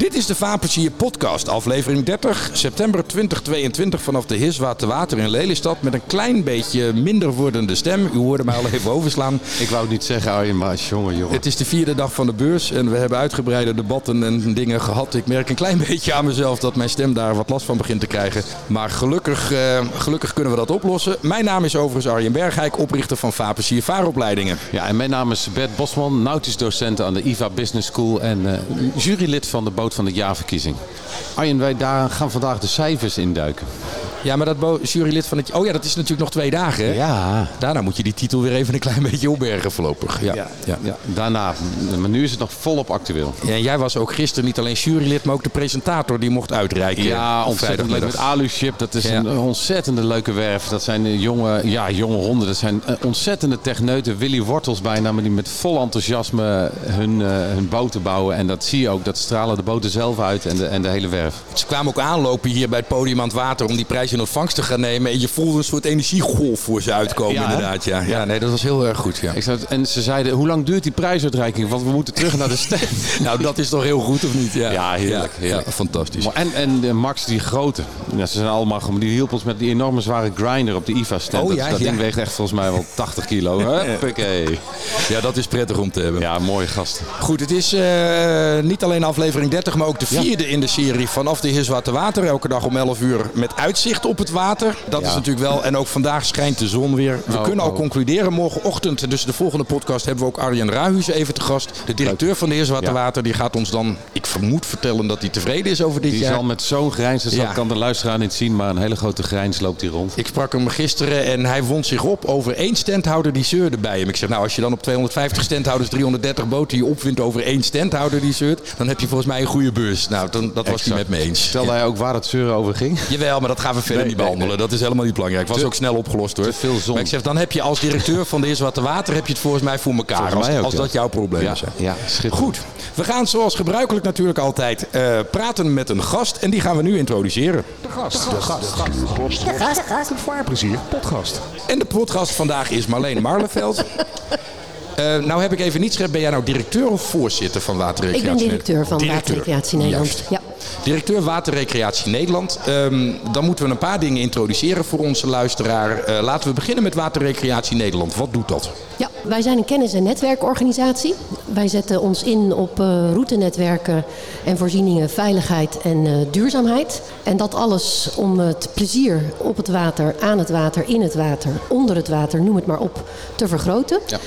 Dit is de Vaarplezier podcast, aflevering 30, september 2022 vanaf de Hiswa te Water in Lelystad met een klein beetje minder wordende stem. U hoorde mij al even overslaan. Ik wou niet zeggen, Arjen, maar jongen, jongen. Het is de vierde dag van de beurs en we hebben uitgebreide debatten en dingen gehad. Ik merk een klein beetje aan mezelf dat mijn stem daar wat last van begint te krijgen. Maar gelukkig, eh, gelukkig kunnen we dat oplossen. Mijn naam is overigens Arjen Bergijk, oprichter van Vaarplezier Vaaropleidingen. Ja, en mijn naam is Bert Bosman, nautisch docent aan de IVA Business School en uh, jurylid van de Boot van het Jaarverkiezing. Arjen, wij daar gaan vandaag de cijfers induiken. Ja, maar dat jurylid van het... Oh ja, dat is natuurlijk nog twee dagen. Hè? Ja. Daarna moet je die titel weer even een klein beetje opbergen voorlopig. Ja. Ja. ja. Daarna, maar nu is het nog volop actueel. Ja, en jij was ook gisteren niet alleen jurylid, maar ook de presentator die mocht uitreiken. Ja, ontzettend leuk met. Aluship. Dat is een ontzettende leuke werf. Dat zijn eh, jonge, ja, jonge honden. Dat zijn eh, ontzettende techneuten. Willy Wortels bijna, maar die met vol enthousiasme hun, eh, hun boten bouwen. En dat zie je ook. Dat stralen de boten zelf uit en de, en de hele werf. Ze kwamen ook aanlopen hier bij het podium aan het water om die prijs in ontvangst te gaan nemen. En je voelde een soort energiegolf voor ze uitkomen Ja, inderdaad. Ja. ja, nee, dat was heel erg goed. Ja. Ik zou, en ze zeiden, hoe lang duurt die prijsuitreiking? Want we moeten terug naar de stand. Nou, dat is toch heel goed of niet? Ja, Ja, heerlijk, Ja, fantastisch. Maar En, en Max, die grote. Ja, ze zijn allemaal, gewoon- die hielp ons met die enorme zware grinder op de IVA-stand. Oh, dat ja, dat ja. ding weegt echt volgens mij wel 80 kilo. Huppakee. Ja, dat is prettig om te hebben. Ja, mooie gasten. Goed, het is eh, niet alleen aflevering 30, maar ook de vierde in de serie vanaf de Hiswate Water. Elke dag om 11 uur met uitzicht op het water. Dat is natuurlijk wel. En ook vandaag schijnt de zon weer. We Oh, kunnen al oh. concluderen. Morgenochtend, dus de volgende podcast, hebben we ook Arjen Ruihuis even te gast. De directeur van de Hiswate Ja. Water. Die gaat ons dan, ik vermoed, vertellen dat hij tevreden is over dit Die jaar. zal met zo'n grijns, dat kan de luisteraar niet zien, maar een hele grote grijns loopt hier rond. Ik sprak hem gisteren en hij wond zich op over één standhouder die zeurde bij hem. Ik zeg, nou als je dan op 250 standhouders 330 boten je opwint over één standhouder die zeurt, dan heb je volgens mij een goede beurs. Nou, dan, dat was hij met me eens. Stelde hij ook waar het zeuren over ging? Jawel, maar dat gaan we verder Nee, niet nee, behandelen. Dat is helemaal niet belangrijk. Was Te- ook snel opgelost hoor. te veel zon. Maar ik zeg, dan heb je als directeur van de Eerste Water Water heb je het volgens mij voor elkaar. Volgens als mij ook, als ja. dat jouw probleem Ja, is. ja, schitterend. Goed, we gaan zoals gebruikelijk natuurlijk altijd eh, praten met een gast. En die gaan we nu introduceren. Vaarplezier, podcast. En de podcast vandaag is Marleen Marleveld. Eh, nou heb ik even niet scherp. Ben jij nou directeur of voorzitter van Ik Waterrecreatie ben directeur van Directeur. Waterrecreatie Nederland. Juist. Ja. Directeur Waterrecreatie Nederland. Ehm, dan moeten we een paar dingen introduceren voor onze luisteraar. Eh, laten we beginnen met Waterrecreatie Nederland. Wat doet dat? ja, wij zijn een kennis- en netwerkorganisatie. Wij zetten ons in op eh, routenetwerken en voorzieningen, veiligheid en duurzaamheid. En dat alles om het plezier op het water, aan het water, in het water, onder het water, noem het maar op, te vergroten. Ja.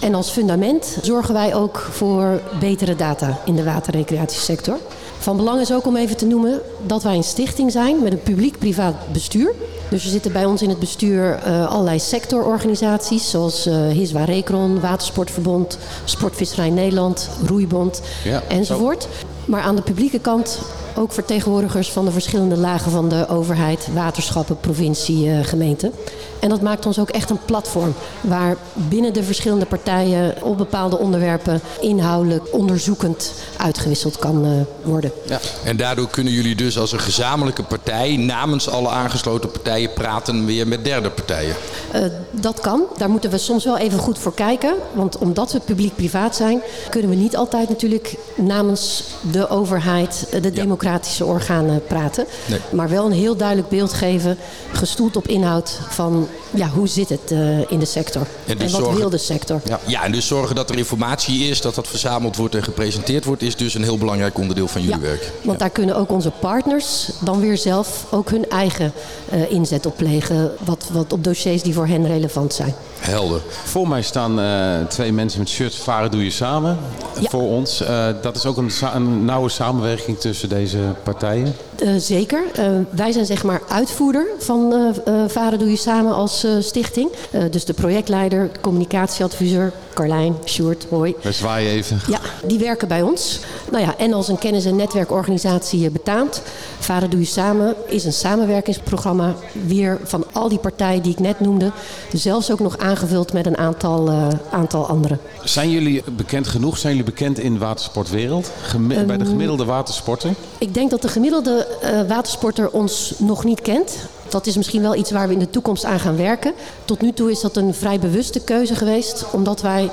En als fundament zorgen wij ook voor betere data in de waterrecreatiesector. Van belang is ook om even te noemen dat wij een stichting zijn met een publiek-privaat bestuur. Dus er zitten bij ons in het bestuur eh, allerlei sectororganisaties zoals eh Hiswa Recron, Watersportverbond, Sportvisserij Nederland, Roeibond Ja, enzovoort. Maar aan de publieke kant ook vertegenwoordigers van de verschillende lagen van de overheid, waterschappen, provincie, eh, gemeente. En dat maakt ons ook echt een platform waar binnen de verschillende partijen op bepaalde onderwerpen inhoudelijk onderzoekend uitgewisseld kan eh, worden. Ja. En daardoor kunnen jullie dus als een gezamenlijke partij namens alle aangesloten partijen praten weer met derde partijen. Eh, dat kan. Daar moeten we soms wel even goed voor kijken. Want omdat we publiek-privaat zijn, kunnen we niet altijd natuurlijk namens de overheid, de democratische organen praten. Nee. Maar wel een heel duidelijk beeld geven, gestoeld op inhoud van ja, hoe zit het eh, in de sector. En En, dus wat zorgen- wil de sector. Ja. ja, en dus zorgen dat er informatie is, dat dat verzameld wordt en gepresenteerd wordt, is dus een heel belangrijk onderdeel van jullie Ja, werk. want daar kunnen ook onze partners dan weer zelf ook hun eigen eh, inzet op plegen. Wat, wat op dossiers die voor hen relevant zijn. Helder. Voor mij staan eh, twee mensen met shirts Varen doe je samen. Ja. Voor ons. Eh, dat is ook een, sa- een nauwe samenwerking tussen deze partijen. Eh, zeker. Eh, wij zijn zeg maar uitvoerder van eh eh, Varen Doe Je Samen als eh, stichting. Eh, dus de projectleider, communicatieadviseur, Carlijn, Sjoerd, hoi. We zwaaien even. Ja, die werken bij ons. Nou ja, en als een kennis- en netwerkorganisatie betaamt. Varen Doe Je Samen is een samenwerkingsprogramma weer van al die partijen die ik net noemde. Zelfs ook nog aangevuld met een aantal, eh, aantal andere. Zijn jullie bekend genoeg? Zijn jullie bekend in de watersportwereld? Gemi- bij de Ehm, gemiddelde watersporter? Ik denk dat de gemiddelde eh, watersporter ons nog niet kent. Dat is misschien wel iets waar we in de toekomst aan gaan werken. Tot nu toe is dat een vrij bewuste keuze geweest, omdat wij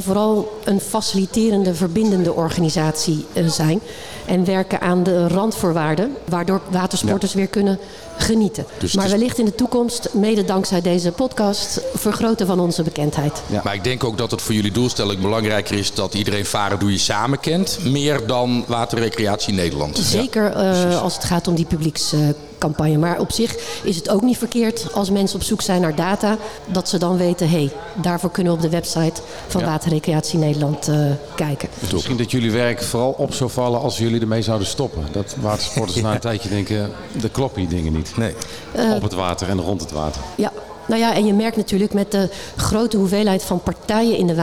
vooral een faciliterende, verbindende organisatie eh, zijn. En werken aan de randvoorwaarden, waardoor watersporters weer kunnen genieten. Dus maar wellicht in de toekomst, mede dankzij deze podcast, vergroten van onze bekendheid. Maar ik denk ook dat het voor jullie doelstelling belangrijker is dat iedereen Varen Doe Je Samen kent. Meer dan Waterrecreatie Nederland. Zeker eh, als het gaat om die publiekscampagne. maar op zich is het ook niet verkeerd als mensen op zoek zijn naar data, dat ze dan weten, hé, hey, daarvoor kunnen we op de website van Ja. Waterrecreatie Nederland eh, kijken. Misschien dat jullie werk vooral op zou vallen als jullie ermee zouden stoppen. Dat watersporters na een tijdje denken, er kloppen hier dingen niet. Nee. op het water en rond het water. Ja, nou ja, en je merkt natuurlijk met de grote hoeveelheid van partijen in de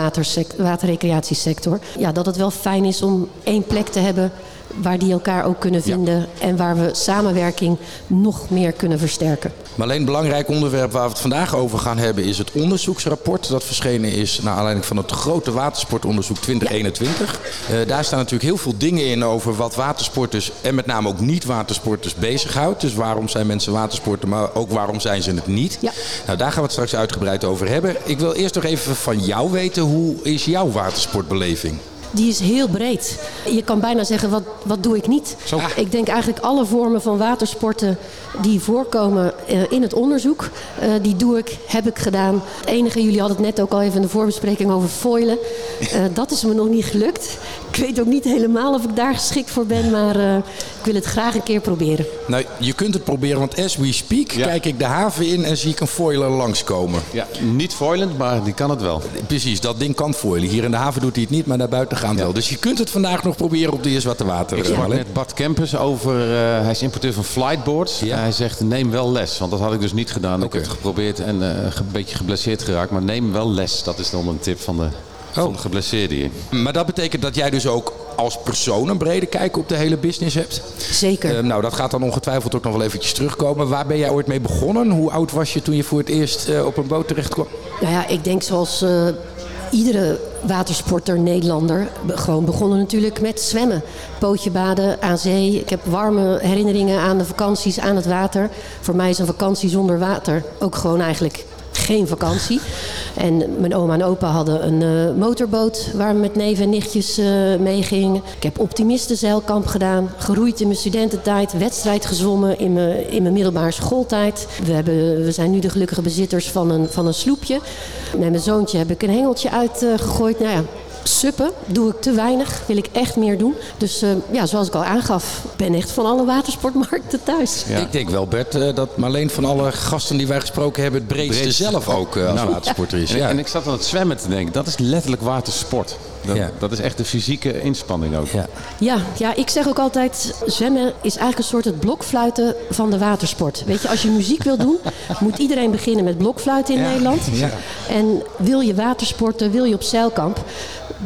waterrecreatiesector, ja, dat het wel fijn is om één plek te hebben waar die elkaar ook kunnen vinden en waar we samenwerking nog meer kunnen versterken. Maar alleen een belangrijk onderwerp waar we het vandaag over gaan hebben is het onderzoeksrapport dat verschenen is naar aanleiding van het grote watersportonderzoek 2021. Eh, daar staan natuurlijk heel veel dingen in over wat watersporters en met name ook niet-watersporters bezighoudt. Dus waarom zijn mensen watersporter, maar ook waarom zijn ze het niet. Ja. Nou, daar gaan we het straks uitgebreid over hebben. Ik wil eerst nog even van jou weten, hoe is jouw watersportbeleving? Die is heel breed. Je kan bijna zeggen, wat, wat doe ik niet? Zo. Ik denk eigenlijk alle vormen van watersporten die voorkomen eh, in het onderzoek, eh, die doe ik, heb ik gedaan. Het enige, jullie hadden het net ook al even in de voorbespreking over foilen. Eh, dat is me nog niet gelukt. Ik weet ook niet helemaal of ik daar geschikt voor ben, maar eh, ik wil het graag een keer proberen. Nou, je kunt het proberen, want as we speak Ja. kijk ik de haven in en zie ik een foiler langskomen. Ja, niet foilend, maar die kan het wel. Precies, dat ding kan foilen. Hier in de haven doet hij het niet, maar naar Dus je kunt het vandaag nog proberen op de Zwarte Water. Ik sprak Marleen. net Bart Kempers over, eh, hij is importeur van flightboards. Ja. Hij zegt neem wel les, want dat had ik dus niet gedaan. Ik heb het geprobeerd en eh, een beetje geblesseerd geraakt. Maar neem wel les, dat is dan een tip van de, van de geblesseerde hier. Maar dat betekent dat jij dus ook als persoon een brede kijk op de hele business hebt. Zeker. Eh, nou, dat gaat dan ongetwijfeld ook nog wel eventjes terugkomen. Waar ben jij ooit mee begonnen? Hoe oud was je toen je voor het eerst eh, op een boot terecht kwam? Nou ja, ik denk zoals eh, iedere watersporter, Nederlander, gewoon begonnen natuurlijk met zwemmen. Pootje baden aan zee. Ik heb warme herinneringen aan de vakanties aan het water. Voor mij is een vakantie zonder water ook gewoon eigenlijk geen vakantie. En mijn oma en opa hadden een eh, motorboot waar we met neven en nichtjes eh mee gingen. Ik heb optimistenzeilkamp gedaan, geroeid in mijn studententijd, wedstrijd gezwommen in mijn, in mijn middelbare schooltijd. We, hebben, we zijn nu de gelukkige bezitters van een, van een sloepje. Met mijn zoontje heb ik een hengeltje uitgegooid. nou ja, Suppen doe ik te weinig, wil ik echt meer doen. Dus eh, ja, zoals ik al aangaf, ben echt van alle watersportmarkten thuis. Ja. Ik denk wel, Bert, eh, dat Marleen van alle gasten die wij gesproken hebben... het breedste, Breedste. zelf ook eh, als Nou. watersporter is. En, Ja. en ik zat aan het zwemmen te denken, dat is letterlijk watersport. Dat, Ja. dat is echt de fysieke inspanning ook. Ja. Ja, ja, ik zeg ook altijd, zwemmen is eigenlijk een soort het blokfluiten van de watersport. Weet je, als je muziek wil doen, moet iedereen beginnen met blokfluiten in Nederland. Ja. En wil je watersporten, wil je op zeilkamp,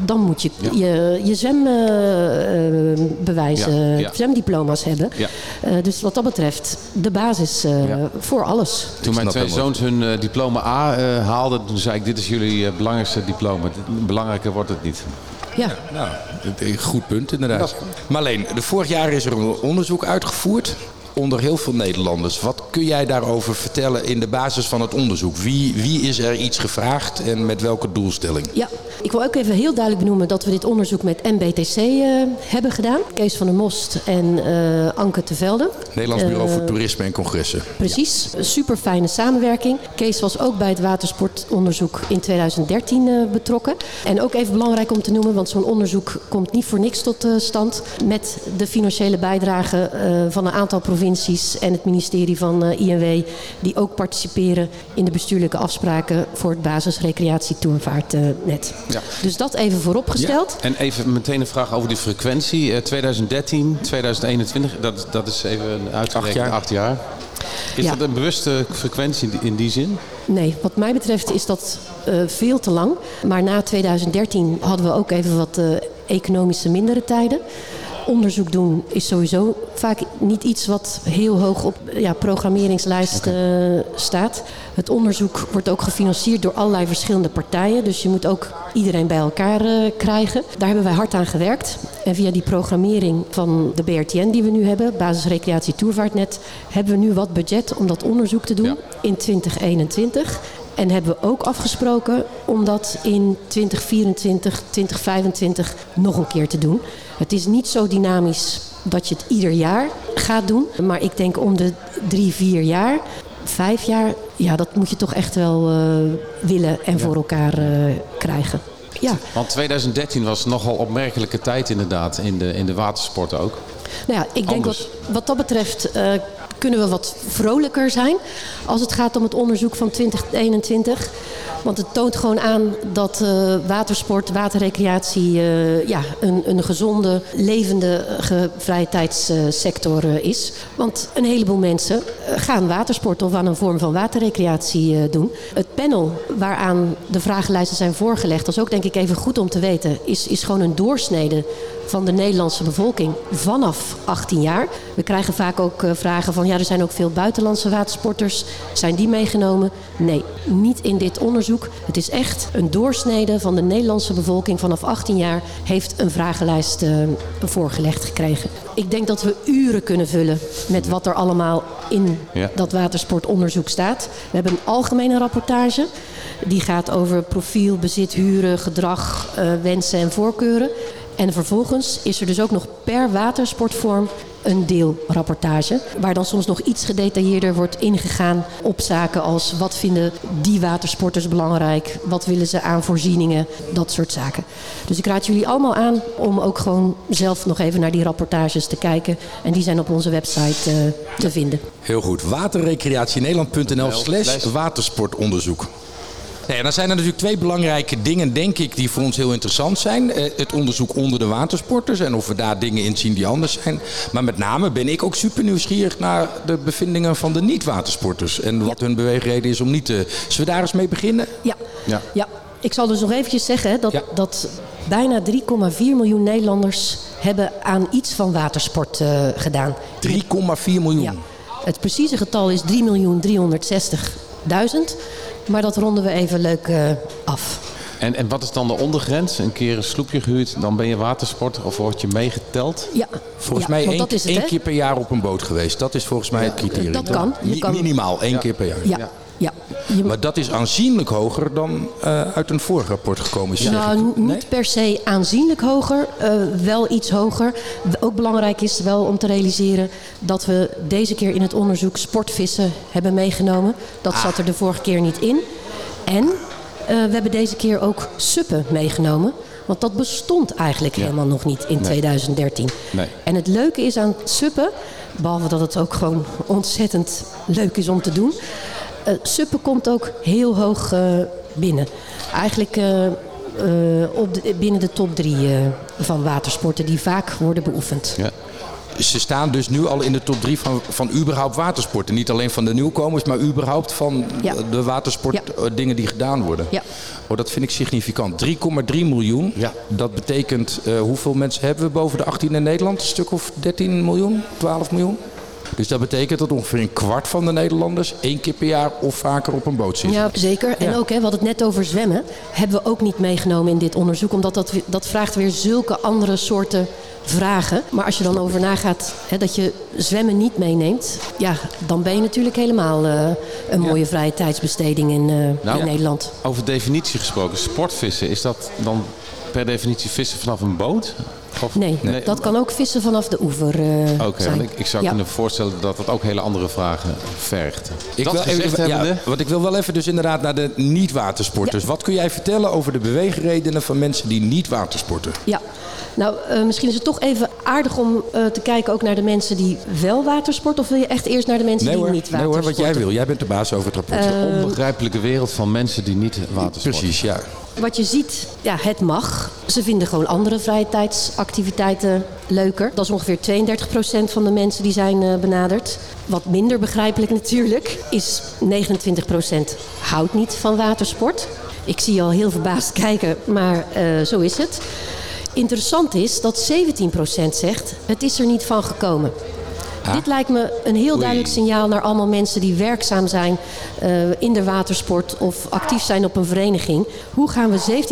dan moet je je, je zwembewijzen, Ja, ja. zwemdiploma's hebben. Ja. Eh, dus wat dat betreft, de basis eh, Ja. voor alles. Toen mijn twee zoons hun eh, diploma A eh, haalden, toen zei ik, dit is jullie eh, belangrijkste diploma. Belangrijker wordt het niet. Ja. Nou, een goed punt inderdaad. Marleen, de vorig jaar is er een onderzoek uitgevoerd onder heel veel Nederlanders. Wat kun jij daarover vertellen in de basis van het onderzoek? Wie, wie is er iets gevraagd en met welke doelstelling? Ja, ik wil ook even heel duidelijk benoemen dat we dit onderzoek met MBTC eh, hebben gedaan. Kees van der Most en eh, Anke te Velde. Nederlands Bureau Eh, voor Toerisme en Congressen. Precies, super fijne samenwerking. Kees was ook bij het watersportonderzoek in 2013 eh, betrokken. En ook even belangrijk om te noemen, want zo'n onderzoek komt niet voor niks tot eh, stand. Met de financiële bijdrage eh, van een aantal provincies en het ministerie van eh, INW, die ook participeren in de bestuurlijke afspraken voor het basisrecreatie-toervaartnet. Ja. Dus dat even vooropgesteld. En even meteen een vraag over die frequentie. Eh, 2013, 2021, dat, dat is even uitgerekend Acht acht jaar. jaar. Is Ja. dat een bewuste frequentie in die, in die zin? Nee, wat mij betreft is dat eh, veel te lang. Maar na 2013 hadden we ook even wat eh, economische mindere tijden. Onderzoek doen is sowieso vaak niet iets wat heel hoog op ja, programmeringslijst eh, staat. Het onderzoek wordt ook gefinancierd door allerlei verschillende partijen. Dus je moet ook iedereen bij elkaar eh, krijgen. Daar hebben wij hard aan gewerkt. En via die programmering van de BRTN die we nu hebben, Basis Recreatie Toervaartnet, hebben we nu wat budget om dat onderzoek te doen Ja. in 2021. En hebben we ook afgesproken om dat in 2024, 2025 nog een keer te doen. Het is niet zo dynamisch dat je het ieder jaar gaat doen. Maar ik denk om de drie, vier jaar, vijf jaar, ja, dat moet je toch echt wel eh, willen en voor elkaar eh, krijgen. Ja, Want 2013 was nogal opmerkelijke tijd inderdaad in de, in de watersport ook. nou ja, ik denk Anders. wat, wat dat betreft eh, kunnen we wat vrolijker zijn als het gaat om het onderzoek van 2021. Want het toont gewoon aan dat eh, watersport, waterrecreatie eh, ja, een, een gezonde, levendige vrije tijdssector eh, is. Want een heleboel mensen eh, gaan watersport of aan een vorm van waterrecreatie eh, doen. Het panel waaraan de vragenlijsten zijn voorgelegd, dat is ook denk ik even goed om te weten, is, is gewoon een doorsnede van de Nederlandse bevolking vanaf 18 jaar. We krijgen vaak ook eh, vragen van ja, er zijn ook veel buitenlandse watersporters. Zijn die meegenomen? Nee, niet in dit onderzoek. Het is echt een doorsnede van de Nederlandse bevolking vanaf 18 jaar heeft een vragenlijst eh, voorgelegd gekregen. Ik denk dat we uren kunnen vullen met wat er allemaal in Ja. dat watersportonderzoek staat. We hebben een algemene rapportage. Die gaat over profiel, bezit, huren, gedrag, eh, wensen en voorkeuren. En vervolgens is er dus ook nog per watersportvorm een deelrapportage. Waar dan soms nog iets gedetailleerder wordt ingegaan op zaken als wat vinden die watersporters belangrijk, wat willen ze aan voorzieningen, dat soort zaken. Dus ik raad jullie allemaal aan om ook gewoon zelf nog even naar die rapportages te kijken. En die zijn op onze website eh, te vinden. Heel goed. Waterrecreatienederland.nl slash watersportonderzoek. Nee, en dan zijn er natuurlijk twee belangrijke dingen, denk ik, die voor ons heel interessant zijn. Eh, Het onderzoek onder de watersporters en of we daar dingen in zien die anders zijn. Maar met name ben ik ook super nieuwsgierig naar de bevindingen van de niet-watersporters. En wat hun beweegreden is om niet te... Zullen we daar eens mee beginnen? Ja. Ja. ja. Ik zal dus nog eventjes zeggen dat, Ja. dat bijna 3,4 miljoen Nederlanders hebben aan iets van watersport eh, gedaan. 3,4 miljoen. Ja. Het precieze getal is 3.360.000. Maar dat ronden we even leuk eh, af. En, en wat is dan de ondergrens? Een keer een sloepje gehuurd, dan ben je watersport of word je meegeteld? Ja. Volgens Ja, mij één, dat is het, één keer per jaar op een boot geweest. Dat is volgens mij het criterium. dat kan. Je kan- Minimaal één keer per jaar. Ja. Ja. Je- Maar dat is aanzienlijk hoger dan eh, uit een vorig rapport gekomen is. Nou, Nee? niet per se aanzienlijk hoger, eh, wel iets hoger. Ook belangrijk is wel om te realiseren dat we deze keer in het onderzoek sportvissen hebben meegenomen. Dat zat er de vorige keer niet in. En eh, we hebben deze keer ook suppen meegenomen. Want dat bestond eigenlijk helemaal nog niet in 2013. Nee. En het leuke is aan suppen, behalve dat het ook gewoon ontzettend leuk is om te doen. Eh suppen komt ook heel hoog eh, binnen. Eigenlijk eh, eh, op de- binnen de top drie eh, van watersporten die vaak worden beoefend. Ja. Ze staan dus nu al in de top 3 van, van überhaupt watersporten. Niet alleen van de nieuwkomers, maar überhaupt van Ja. de watersport Ja. dingen die gedaan worden. Ja. Oh, dat vind ik significant. 3,3 miljoen. Ja. Dat betekent, eh, hoeveel mensen hebben we boven de 18 in Nederland? Een stuk of 13 miljoen? 12 miljoen? Dus dat betekent dat ongeveer een kwart van de Nederlanders één keer per jaar of vaker op een boot zitten. Ja, zeker. En Ja. ook, hè, we hadden het net over zwemmen. Hebben we ook niet meegenomen in dit onderzoek. Omdat dat, dat vraagt weer zulke andere soorten vragen. Maar als je dan over nagaat hè, dat je zwemmen niet meeneemt. Ja, dan ben je natuurlijk helemaal eh, een mooie vrije tijdsbesteding in, eh, Nou, in Nederland. Over definitie gesproken, sportvissen, is dat dan per definitie vissen vanaf een boot? Of- Nee, dat kan ook vissen vanaf de oever eh, Oké, ik, ik zou Ja. kunnen voorstellen dat dat ook hele andere vragen vergt. Ik dat wil gezegd even, ja, want ik wil wel even dus inderdaad naar de niet-watersporters. Wat kun jij vertellen over de beweegredenen van mensen die niet watersporten? Ja, nou eh, misschien is het toch even aardig om eh, te kijken ook naar de mensen die wel watersporten. Of wil je echt eerst naar de mensen Nee die hoor, niet nee hoor, watersporten? wat jij wil. Jij bent de baas over het rapport. de onbegrijpelijke wereld van mensen die niet watersporten. Precies, ja. Wat je ziet, ja, het mag. Ze vinden gewoon andere vrije tijdsactiviteiten leuker. Dat is ongeveer 32% van de mensen die zijn eh, benaderd. Wat minder begrijpelijk natuurlijk, is 29% houdt niet van watersport. Ik zie je al heel verbaasd kijken, maar eh, zo is het. Interessant is dat 17% zegt, het is er niet van gekomen. Dit lijkt me een heel duidelijk signaal naar allemaal mensen die werkzaam zijn uh, in de watersport of actief zijn op een vereniging. Hoe gaan we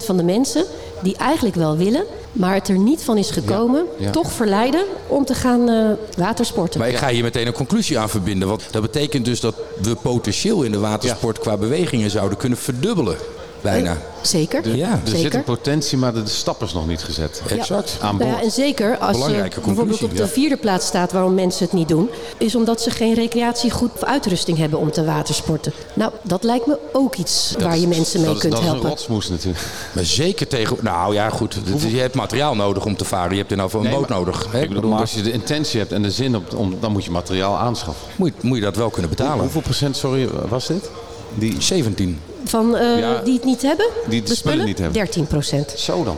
17% van de mensen die eigenlijk wel willen, maar het er niet van is gekomen, toch verleiden om te gaan uh, watersporten. Maar ik ga hier meteen een conclusie aan verbinden. Want dat betekent dus dat we potentieel in de watersport qua bewegingen zouden kunnen verdubbelen. Bijna. Eh, zeker. ja. Er zit een potentie, maar de stap is nog niet gezet. Exact. Aan Nou ja, en zeker als je bijvoorbeeld op de vierde plaats staat waarom mensen het niet doen, is omdat ze geen recreatiegoed of uitrusting hebben om te watersporten. Nou, dat lijkt me ook iets waar je mensen mee dat, kunt dat helpen. Dat is een rotsmoes natuurlijk. Maar zeker tegen... Nou ja, goed. Je hebt materiaal nodig om te varen. Je hebt in ieder geval een Nee, boot nodig. Hè? Ik bedoel, maar als je de intentie hebt en de zin op, om, dan moet je materiaal aanschaffen. Moet, moet je dat wel kunnen betalen. Hoeveel procent, sorry, was dit? Die, 17. Van eh, Ja, die het niet hebben? die de spullen niet hebben. 13 procent. zo dan.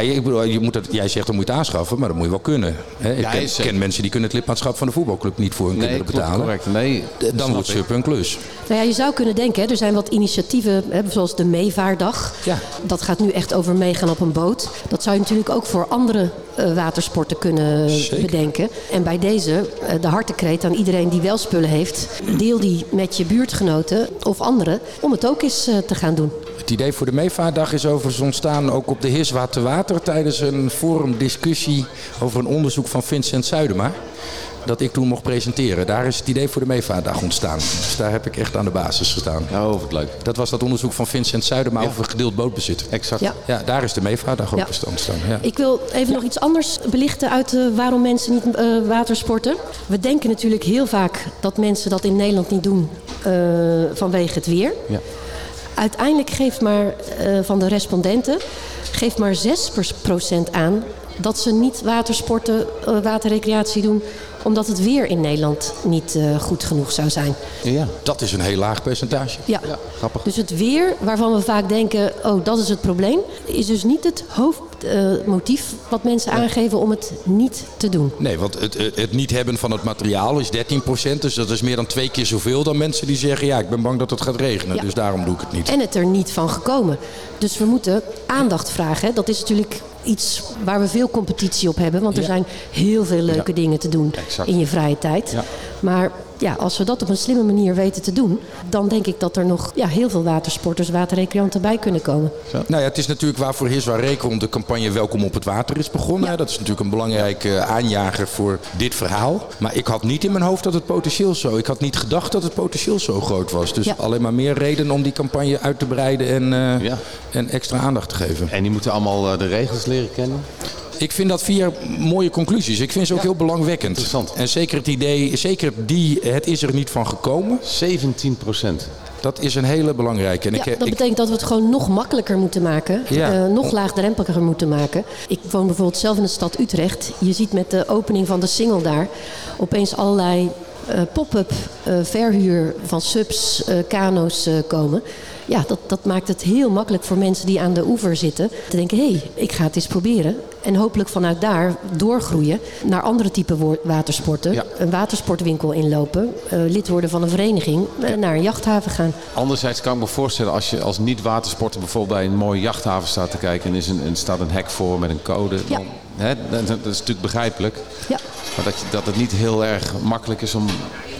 Ik bedoel, je moet het, jij zegt dan moet je het aanschaffen, maar dat moet je wel kunnen. Hè? Ik Ja, ken, mensen die kunnen het lidmaatschap van de voetbalclub niet voor hun Nee, kinderen betalen. correct. Nee, Dan wordt. SUP een klus. Nou ja, je zou kunnen denken, hè, er zijn wat initiatieven, hè, zoals de Meevaardag. Ja. Dat gaat nu echt over meegaan op een boot. Dat zou je natuurlijk ook voor andere eh, watersporten kunnen Zeker. bedenken. En bij deze, eh, de hartekreet aan iedereen die wel spullen heeft. Deel die met je buurtgenoten of anderen om het ook eens eh, te gaan doen. Het idee voor de meevaartdag is overigens ontstaan ook op de Hiswa te Water tijdens een forumdiscussie over een onderzoek van Vincent Zuidema. Dat ik toen mocht presenteren. Daar is het idee voor de meevaartdag ontstaan. Dus daar heb ik echt aan de basis gestaan. Oh, wat leuk. Dat was dat onderzoek van Vincent Zuidema over gedeeld bootbezit. Exact. Ja. Ja, daar is de meevaartdag ook Ja. ontstaan. Ja. Ik wil even nog iets anders belichten uit eh, waarom mensen niet eh, watersporten. We denken natuurlijk heel vaak dat mensen dat in Nederland niet doen eh, vanwege het weer. Ja. Uiteindelijk geeft maar eh, van de respondenten geeft maar 6% aan dat ze niet watersporten, eh, waterrecreatie doen, omdat het weer in Nederland niet eh, goed genoeg zou zijn. Ja. Dat is een heel laag percentage. Ja. grappig. Dus het weer, waarvan we vaak denken, oh dat is het probleem, is dus niet het hoofdmotief wat mensen aangeven om het niet te doen. Nee, want het, het het niet hebben van het materiaal is 13%. Dus dat is meer dan twee keer zoveel dan mensen die zeggen... ja, ik ben bang dat het gaat regenen, Ja. dus daarom doe ik het niet. En het er niet van gekomen. Dus we moeten aandacht vragen. hè. Dat is natuurlijk iets waar we veel competitie op hebben. Want er Ja. zijn heel veel leuke Ja. dingen te doen Exact. in je vrije tijd. Maar ja, als we dat op een slimme manier weten te doen... dan denk ik dat er nog ja, heel veel watersporters, waterrecreanten bij kunnen komen. Nou ja, het is natuurlijk waarvoor Hiswa Rekon de campagne Welkom op het Water is begonnen. Ja. Dat is natuurlijk een belangrijke eh, aanjager voor dit verhaal. Maar ik had niet in mijn hoofd dat het potentieel zo... Ik had niet gedacht dat het potentieel zo groot was. Dus Ja. alleen maar meer reden om die campagne uit te breiden en, eh, Ja. en extra aandacht te geven. En die moeten allemaal eh, de regels leren kennen. Ik vind dat vier mooie conclusies. Ik vind ze ook heel belangwekkend. Interessant. En zeker het idee, zeker die, het is er niet van gekomen. 17 procent. Dat is een hele belangrijke. En Ja, ik, dat ik, betekent dat we het gewoon nog makkelijker moeten maken. Ja. eh, nog laagdrempeliger moeten maken. Ik woon bijvoorbeeld zelf in de stad Utrecht. Je ziet met de opening van de single daar opeens allerlei eh, pop-up eh, verhuur van subs, eh, kano's eh, komen. Ja, dat, dat maakt het heel makkelijk voor mensen die aan de oever zitten. Te denken, hé, hey, ik ga het eens proberen. En hopelijk vanuit daar doorgroeien naar andere type watersporten. Ja. Een watersportwinkel inlopen. eh, lid worden van een vereniging. eh, naar een jachthaven gaan. Anderzijds kan ik me voorstellen als je als niet-watersporter bijvoorbeeld bij een mooie jachthaven staat te kijken en er is een, staat een hek voor met een code. Ja. Dan, hè, dat, dat is natuurlijk begrijpelijk. Ja. Maar dat, je, dat het niet heel erg makkelijk is om,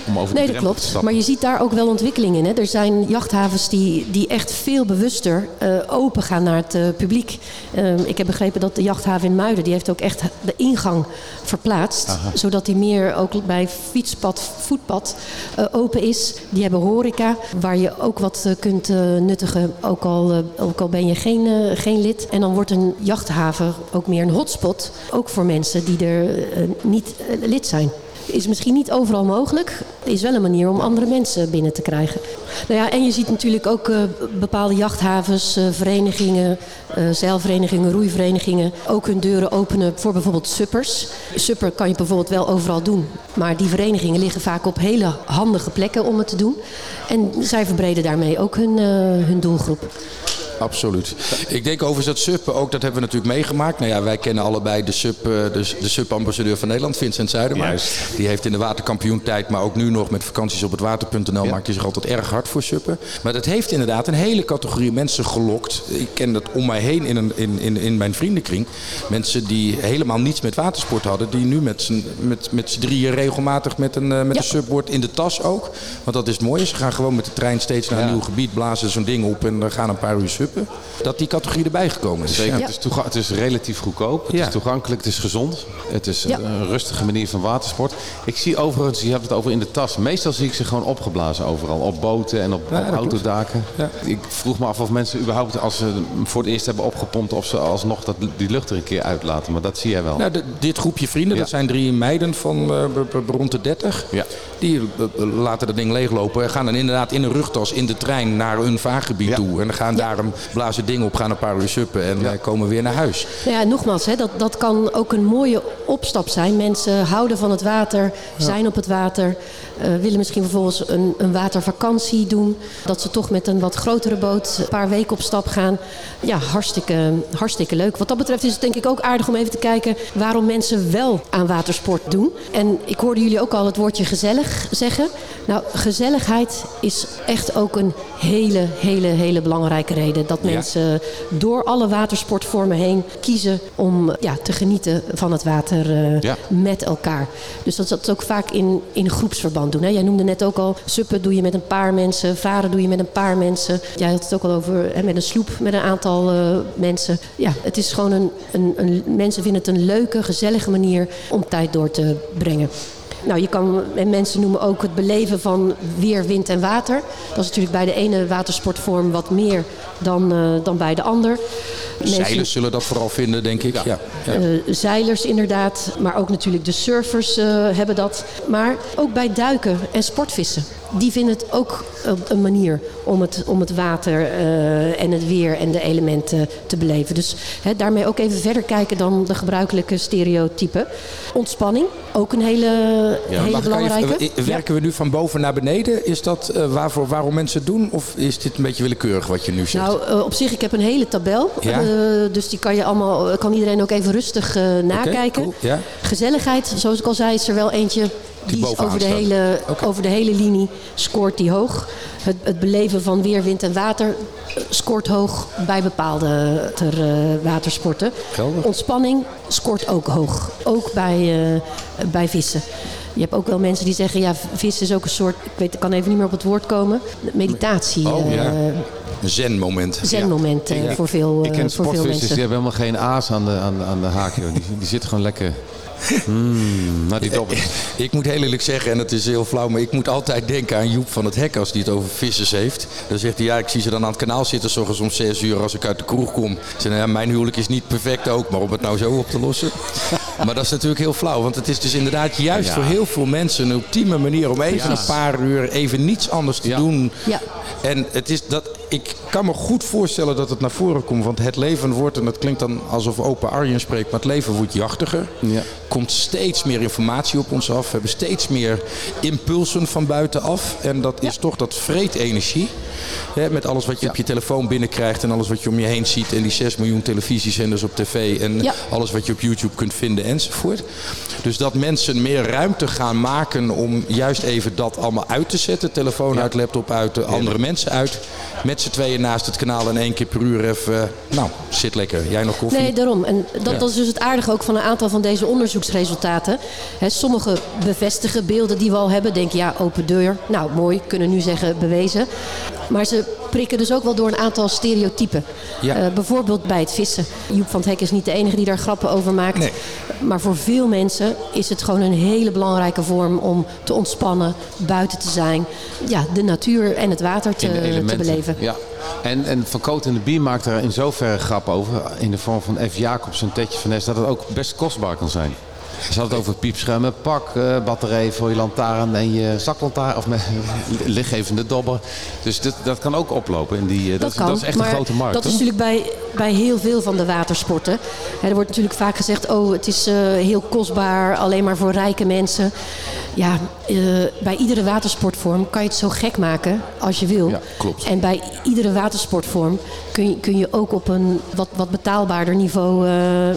om over Nee, dat klopt. Maar je ziet daar ook wel ontwikkeling in. Hè. Er zijn jachthavens die, die echt veel bewuster eh, open gaan naar het eh, publiek. Eh, ik heb begrepen dat de jachthaven in Muiden... die heeft ook echt de ingang verplaatst. Zodat die meer ook bij fietspad, voetpad eh, open is. Die hebben horeca, waar je ook wat kunt nuttigen. Ook al, ook al ben je geen, geen lid. En dan wordt een jachthaven ook meer een hotspot. Ook voor mensen die er niet lid zijn. Is misschien niet overal mogelijk. Is wel een manier om andere mensen binnen te krijgen. Nou ja, en je ziet natuurlijk ook eh, bepaalde jachthavens, eh, verenigingen, eh, zeilverenigingen, roeiverenigingen ook hun deuren openen voor bijvoorbeeld suppers. Supper kan je bijvoorbeeld wel overal doen. Maar die verenigingen liggen vaak op hele handige plekken om het te doen. En zij verbreden daarmee ook hun, hun doelgroep. Absoluut. Ik denk overigens dat SUP ook, dat hebben we natuurlijk meegemaakt. Nou ja, wij kennen allebei de SUP, eh, de, de SUP-ambassadeur van Nederland, Vincent Zuidema. Juist. Die heeft in de waterkampioentijd, maar ook nu nog met vakanties op het water.nl, maakt hij zich altijd erg hard voor SUP'en. Maar dat heeft inderdaad een hele categorie mensen gelokt. Ik ken dat om mij heen in, een, in, in, in mijn vriendenkring. Mensen die helemaal niets met watersport hadden, die nu met z'n met, met drieën regelmatig met een, eh, met Ja. een subboard in de tas ook. Want dat is het mooie. Ze gaan gewoon met de trein steeds naar een Ja. nieuw gebied, blazen zo'n ding op en dan gaan een paar uur Dat die categorie erbij gekomen is. Zeker, Ja. het, is het is relatief goedkoop, het Ja. is toegankelijk, het is gezond. Het is Ja. een rustige manier van watersport. Ik zie overigens, je hebt het over in de tas. Meestal zie ik ze gewoon opgeblazen overal. Op boten en op, Ja, op autodaken. Ja. Ik vroeg me af of mensen überhaupt, als ze hem voor het eerst hebben opgepompt... of ze alsnog dat, die lucht er een keer uitlaten. Maar dat zie jij wel. Nou, de- dit groepje vrienden, Ja. dat zijn drie meiden van eh, rond de 30. Ja. Die eh, laten dat ding leeglopen en gaan dan inderdaad in een rugtas in de trein naar hun vaargebied Ja. toe. En dan gaan daar een blazen ding op, gaan een paar uur suppen en eh, komen weer naar huis. Nou ja, nogmaals, hè, dat, dat kan ook een mooie opstap zijn. Mensen houden van het water, zijn op het water, eh, willen misschien vervolgens een, een watervakantie doen. Dat ze toch met een wat grotere boot een paar weken op stap gaan. Ja, hartstikke, hartstikke leuk. Wat dat betreft is het denk ik ook aardig om even te kijken waarom mensen wel aan watersport doen. En ik hoorde jullie ook al het woordje gezellig zeggen. Nou, gezelligheid is echt ook een hele, hele, hele belangrijke reden. Dat mensen door alle watersportvormen heen kiezen om ja, te genieten van het water eh, Ja. met elkaar. Dus dat ze ook vaak in, in groepsverband doen. Hè. Jij noemde net ook al, suppen doe je met een paar mensen, varen doe je met een paar mensen. Jij had het ook al over hè, met een sloep met een aantal eh, mensen. Ja, het is gewoon een, een, een, mensen vinden het een leuke, gezellige manier om tijd door te brengen. Nou, je kan, en mensen noemen ook het beleven van weer, wind en water. Dat is natuurlijk bij de ene watersportvorm wat meer dan, eh, dan bij de ander. Mensen- Zeilers zullen dat vooral vinden, denk ik. Ja. Ja. eh, zeilers inderdaad, maar ook natuurlijk de surfers eh, hebben dat. Maar ook bij duiken en sportvissen. Die vinden het ook eh, een manier om het, om het water eh, en het weer en de elementen te beleven. Dus hè, daarmee ook even verder kijken dan de gebruikelijke stereotypen. Ontspanning, ook een hele, hele even- belangrijke. eh, Ja. werken we nu van boven naar beneden? Is dat eh, waarvoor, waarom mensen het doen? Of is dit een beetje willekeurig wat je nu zegt? Nou, op zich, ik heb een hele tabel. Ja? Dus die kan je allemaal, kan iedereen ook even rustig eh, nakijken. cool, ja. Gezelligheid, zoals ik al zei, is er wel eentje. Die, over de, hele, over de hele linie scoort die hoog. Het, het beleven van weer, wind en water scoort hoog bij bepaalde ter, eh, watersporten. Ontspanning scoort ook hoog. Ook bij, eh, bij vissen. Je hebt ook wel mensen die zeggen, ja, vissen is ook een soort, ik weet, ik kan even niet meer op het woord komen, meditatie. Oh, eh, ja. Een zen-moment. zenmoment eh, voor veel, ik eh, ken voor veel sportvissers, mensen. die hebben helemaal geen aas aan de, aan, de- aan de haak. Joh. Die, die zitten gewoon lekker mm, naar die. Ik moet heel eerlijk zeggen, en het is heel flauw, maar ik moet altijd denken aan Joep van het Hek als die het over vissers heeft. Dan zegt hij, ja, ik zie ze dan aan het kanaal zitten, s ochtends om 6 uur als ik uit de kroeg kom. Ze zeggen, ja, mijn huwelijk is niet perfect ook, maar om het nou zo op te lossen. Maar dat is natuurlijk heel flauw, want het is dus inderdaad juist Ja. voor heel veel mensen een ultieme manier om even een paar uur even niets anders te Ja. doen. Ja. En het is dat, ik kan me goed voorstellen dat het naar voren komt. Want het leven wordt, en dat klinkt dan alsof open Arjen spreekt, maar het leven wordt jachtiger. Ja. Komt steeds meer informatie op ons af. We hebben steeds meer impulsen van buitenaf. En dat is toch, dat vreet energie. Hè, met alles wat je op je telefoon binnenkrijgt en alles wat je om je heen ziet. En die 6 miljoen televisiezenders op tv. En Ja. alles wat je op YouTube kunt vinden enzovoort. Dus dat mensen meer ruimte gaan maken om juist even dat allemaal uit te zetten. Telefoon uit, laptop uit, de andere mensen uit. Met z'n tweeën naast het kanaal en één keer per uur even... Nou, zit lekker. Jij nog koffie? Nee, daarom. En dat, Ja. dat is dus het aardige ook van een aantal van deze onderzoeksresultaten. Hè, sommige bevestigen beelden die we al hebben. Denk je, ja, open deur. Nou, mooi, kunnen nu zeggen bewezen. Maar ze prikken dus ook wel door een aantal stereotypen. Ja. Eh, bijvoorbeeld bij het vissen. Joep van het Hek is niet de enige die daar grappen over maakt. Nee. Maar voor veel mensen is het gewoon een hele belangrijke vorm om te ontspannen, buiten te zijn. Ja, de natuur en het water te, te beleven. Ja. En, en Van Coot en de Bier maakt er in zoverre grap over. In de vorm van F. Jacobs en Tetje van Nes. Dat het ook best kostbaar kan zijn. Ze hadden het over piepschuim, pak, uh, batterij voor je lantaarn en je zaklantaarn of met lichtgevende dobber. Dus dat, dat kan ook oplopen. In die, uh, dat, dat, is echt een grote markt. Dat is natuurlijk bij, bij heel veel van de watersporten. er wordt natuurlijk vaak gezegd, oh het is uh, heel kostbaar, alleen maar voor rijke mensen. Ja, bij iedere watersportvorm kan je het zo gek maken als je wil. Ja, klopt. En bij iedere watersportvorm kun je, kun je ook op een wat, wat betaalbaarder niveau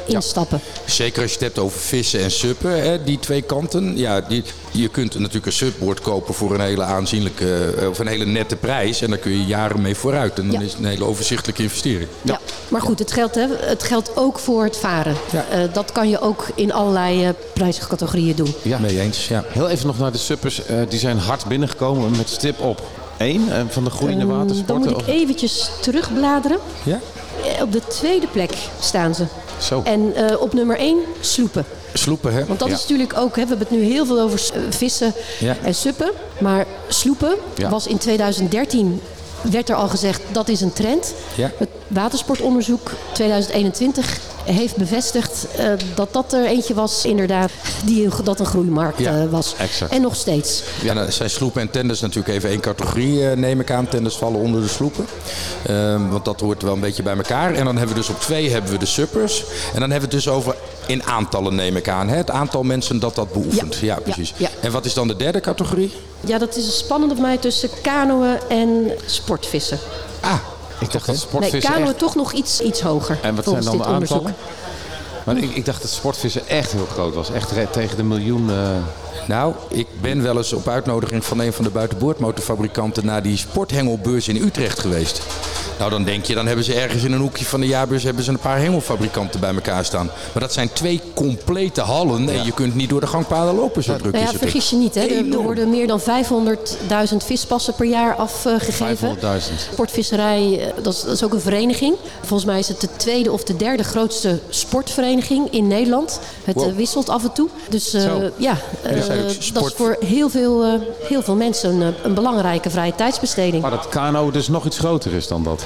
instappen. Ja. Zeker als je het hebt over vissen en suppen, hè, die twee kanten. Ja, die, je kunt natuurlijk een subboard kopen voor een hele aanzienlijke of een hele nette prijs. En daar kun je jaren mee vooruit. En dan is het een hele overzichtelijke investering. Ja, maar goed, het geldt, hè, het geldt ook voor het varen. Ja. Uh, dat kan je ook in allerlei uh, prijscategorieën doen. Ja, mee eens. Ja. Heel even nog naar de suppers. Uh, die zijn hard binnengekomen met stip op 1 van de groeiende watersporten. Dan moet ik eventjes terugbladeren. Ja? Op de tweede plek staan ze. Zo. En op nummer 1 sloepen. Sloepen, hè? Want dat is natuurlijk ook, hè, we hebben het nu heel veel over vissen ja. en suppen. Maar sloepen Ja. was in 2013 werd er al gezegd dat is een trend. Ja. Het watersportonderzoek 2021 heeft bevestigd uh, dat dat er eentje was, inderdaad, die, dat een groeimarkt Ja, uh, was. exact. En nog steeds. Ja, dan zijn sloepen en tenders natuurlijk even één categorie, eh, neem ik aan. Tenders vallen onder de sloepen. Ehm, want dat hoort wel een beetje bij elkaar. En dan hebben we dus op twee hebben we de suppers. En dan hebben we het dus over in aantallen, neem ik aan. Hè? Het aantal mensen dat dat beoefent. Ja, Ja, precies. ja. En wat is dan de derde categorie? Ja, dat is een spannende voor mij tussen kanoën en sportvissen. Ah, Ik dacht dat Nee, sportvissen kanoën echt... toch nog iets, iets hoger. En wat zijn dan de aantallen? Maar ik, ik dacht dat sportvissen echt heel groot was. Echt tegen de miljoen... eh, Nou, ik ben wel eens op uitnodiging van een van de buitenboordmotorfabrikanten naar die sporthengelbeurs in Utrecht geweest. Nou, dan denk je, dan hebben ze ergens in een hoekje van de jaarbeurs hebben ze een paar hengelfabrikanten bij elkaar staan. Maar dat zijn twee complete hallen en je kunt niet door de gangpaden lopen, zo druk Nou is ja, er. vergis je niet. Hè. Er, er worden meer dan 500.000 vispassen per jaar afgegeven. 500.000. Sportvisserij, eh, dat is, dat is ook een vereniging. Volgens mij is het de tweede of de derde grootste sportvereniging in Nederland. Het Wow. eh, wisselt af en toe. Dus eh, ja, zijn ook eh, dat is voor heel veel, eh, heel veel mensen een, eh, een belangrijke vrije tijdsbesteding. Maar dat kano dus nog iets groter is dan dat.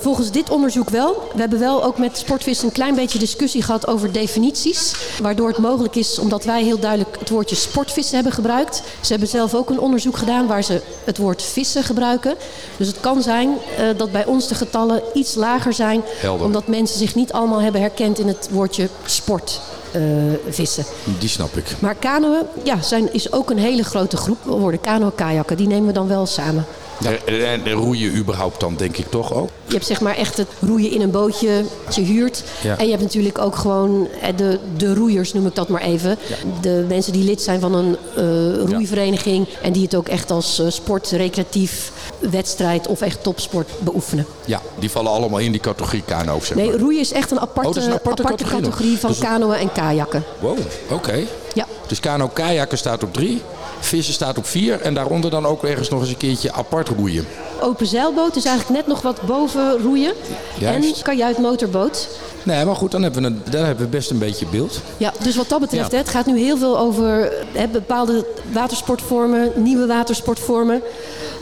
Volgens dit onderzoek wel. We hebben wel ook met sportvis een klein beetje discussie gehad over definities. Waardoor het mogelijk is, omdat wij heel duidelijk het woordje sportvissen hebben gebruikt. Ze hebben zelf ook een onderzoek gedaan waar ze het woord vissen gebruiken. Dus het kan zijn dat bij ons de getallen iets lager zijn. Helder. Omdat mensen zich niet allemaal hebben herkend in het woordje sport. Eh, vissen. Die snap ik. Maar kanoën ja, zijn, is ook een hele grote groep. We worden kano-kajakken, die nemen we dan wel samen. En, en, en roeien überhaupt dan, denk ik toch ook? Je hebt zeg maar echt het roeien in een bootje dat je huurt. Ja. En je hebt natuurlijk ook gewoon eh, de, de roeiers, noem ik dat maar even. De mensen die lid zijn van een eh, roeivereniging. En die het ook echt als eh, sport, recreatief, wedstrijd of echt topsport beoefenen. Ja, die vallen allemaal in die categorie kano, zeg Nee, maar. roeien is echt een aparte, Oh, een aparte aparte categorie van Dus- kanoën en kajakken. Wow, oké. Ja. Dus kano kajakken staat op drie, vissen staat op vier en daaronder dan ook ergens nog eens een keertje apart roeien. Open zeilboot is eigenlijk net nog wat boven roeien. Juist. En kajuit motorboot. Nee, maar goed, dan hebben we, een, dan hebben we best een beetje beeld. Ja, dus wat dat betreft, Ja. hè, het gaat nu heel veel over hè, bepaalde watersportvormen, nieuwe watersportvormen.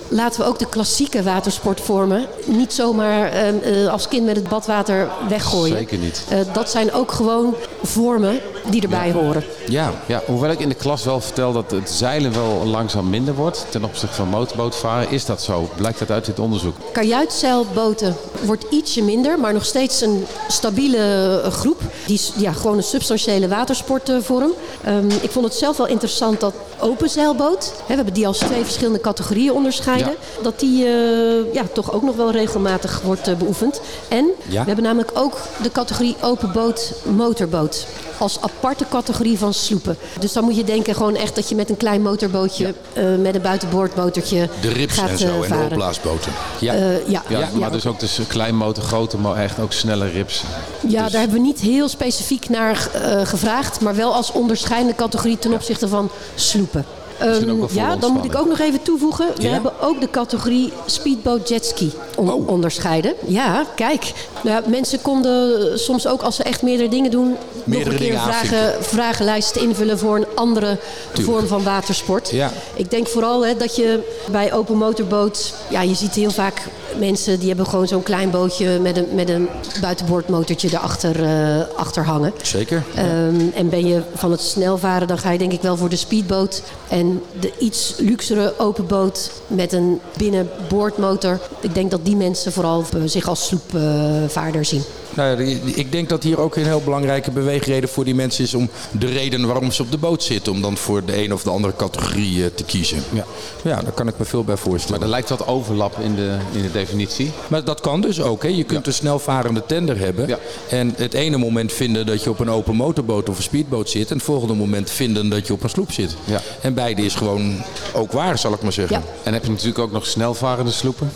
Laten we ook de klassieke watersportvormen niet zomaar eh, eh, als kind met het badwater weggooien. Zeker niet. Eh, dat zijn ook gewoon vormen die erbij horen. Ja, Ja, hoewel ik in de klas wel vertel dat het zeilen wel langzaam minder wordt ten opzichte van motorbootvaren, is dat zo? Blijkt dat uit dit onderzoek? Kajuitzeilboten wordt ietsje minder, maar nog steeds een stabiele eh, groep. Die ja, gewoon een substantiële watersportvorm. Ehm, ik vond het zelf wel interessant dat open zeilboot, hè, we hebben die als twee verschillende categorieën onderscheiden, dat die eh, ja, toch ook nog wel regelmatig wordt eh, beoefend. En Ja. we hebben namelijk ook de categorie open boot, motorboot. Als aparte categorie van sloepen. Dus dan moet je denken gewoon echt dat je met een klein motorbootje, eh, met een buitenboordmotortje de rips gaat en zo eh, en de opblaasboten. Ja. Eh, ja, Ja, ja, maar dus ook dus klein motor, grote, maar echt ook snelle rips. Ja, Dus- daar hebben we niet heel specifiek naar eh, gevraagd, maar wel als onderscheidende categorie ten opzichte van sloepen. Ehm, ja, dan moet ik ook nog even toevoegen. We Ja? hebben ook de categorie speedboat jetski on- Oh. onderscheiden. Ja, kijk. Nou, mensen konden soms ook als ze echt meerdere dingen doen... nog Meerdere een keer dingen vragen, vragenlijsten invullen voor een andere vorm van watersport. Ja. Ik denk vooral hè, dat je bij open motorboot... Ja, je ziet heel vaak mensen die hebben gewoon zo'n klein bootje met een, met een buitenboordmotortje erachter eh, achter hangen. Zeker. Ehm, en ben je van het snelvaren, dan ga je denk ik wel voor de speedboot. En de iets luxere open boot met een binnenboordmotor. Ik denk dat die mensen vooral eh, zich als sloepvaarder zien. Nou ik denk dat hier ook een heel belangrijke beweegreden voor die mensen is om de reden waarom ze op de boot zitten. Om dan voor de een of de andere categorie eh, te kiezen. Ja. ja, daar kan ik me veel bij voorstellen. Maar er lijkt wat overlap in de, in de definitie. Maar dat kan dus ook. Hè? Je kunt een snelvarende tender hebben. Ja. En het ene moment vinden dat je op een open motorboot of een speedboot zit. En het volgende moment vinden dat je op een sloep zit. Ja. En beide is gewoon ook waar, zal ik maar zeggen. Ja. En heb je natuurlijk ook nog snelvarende sloepen.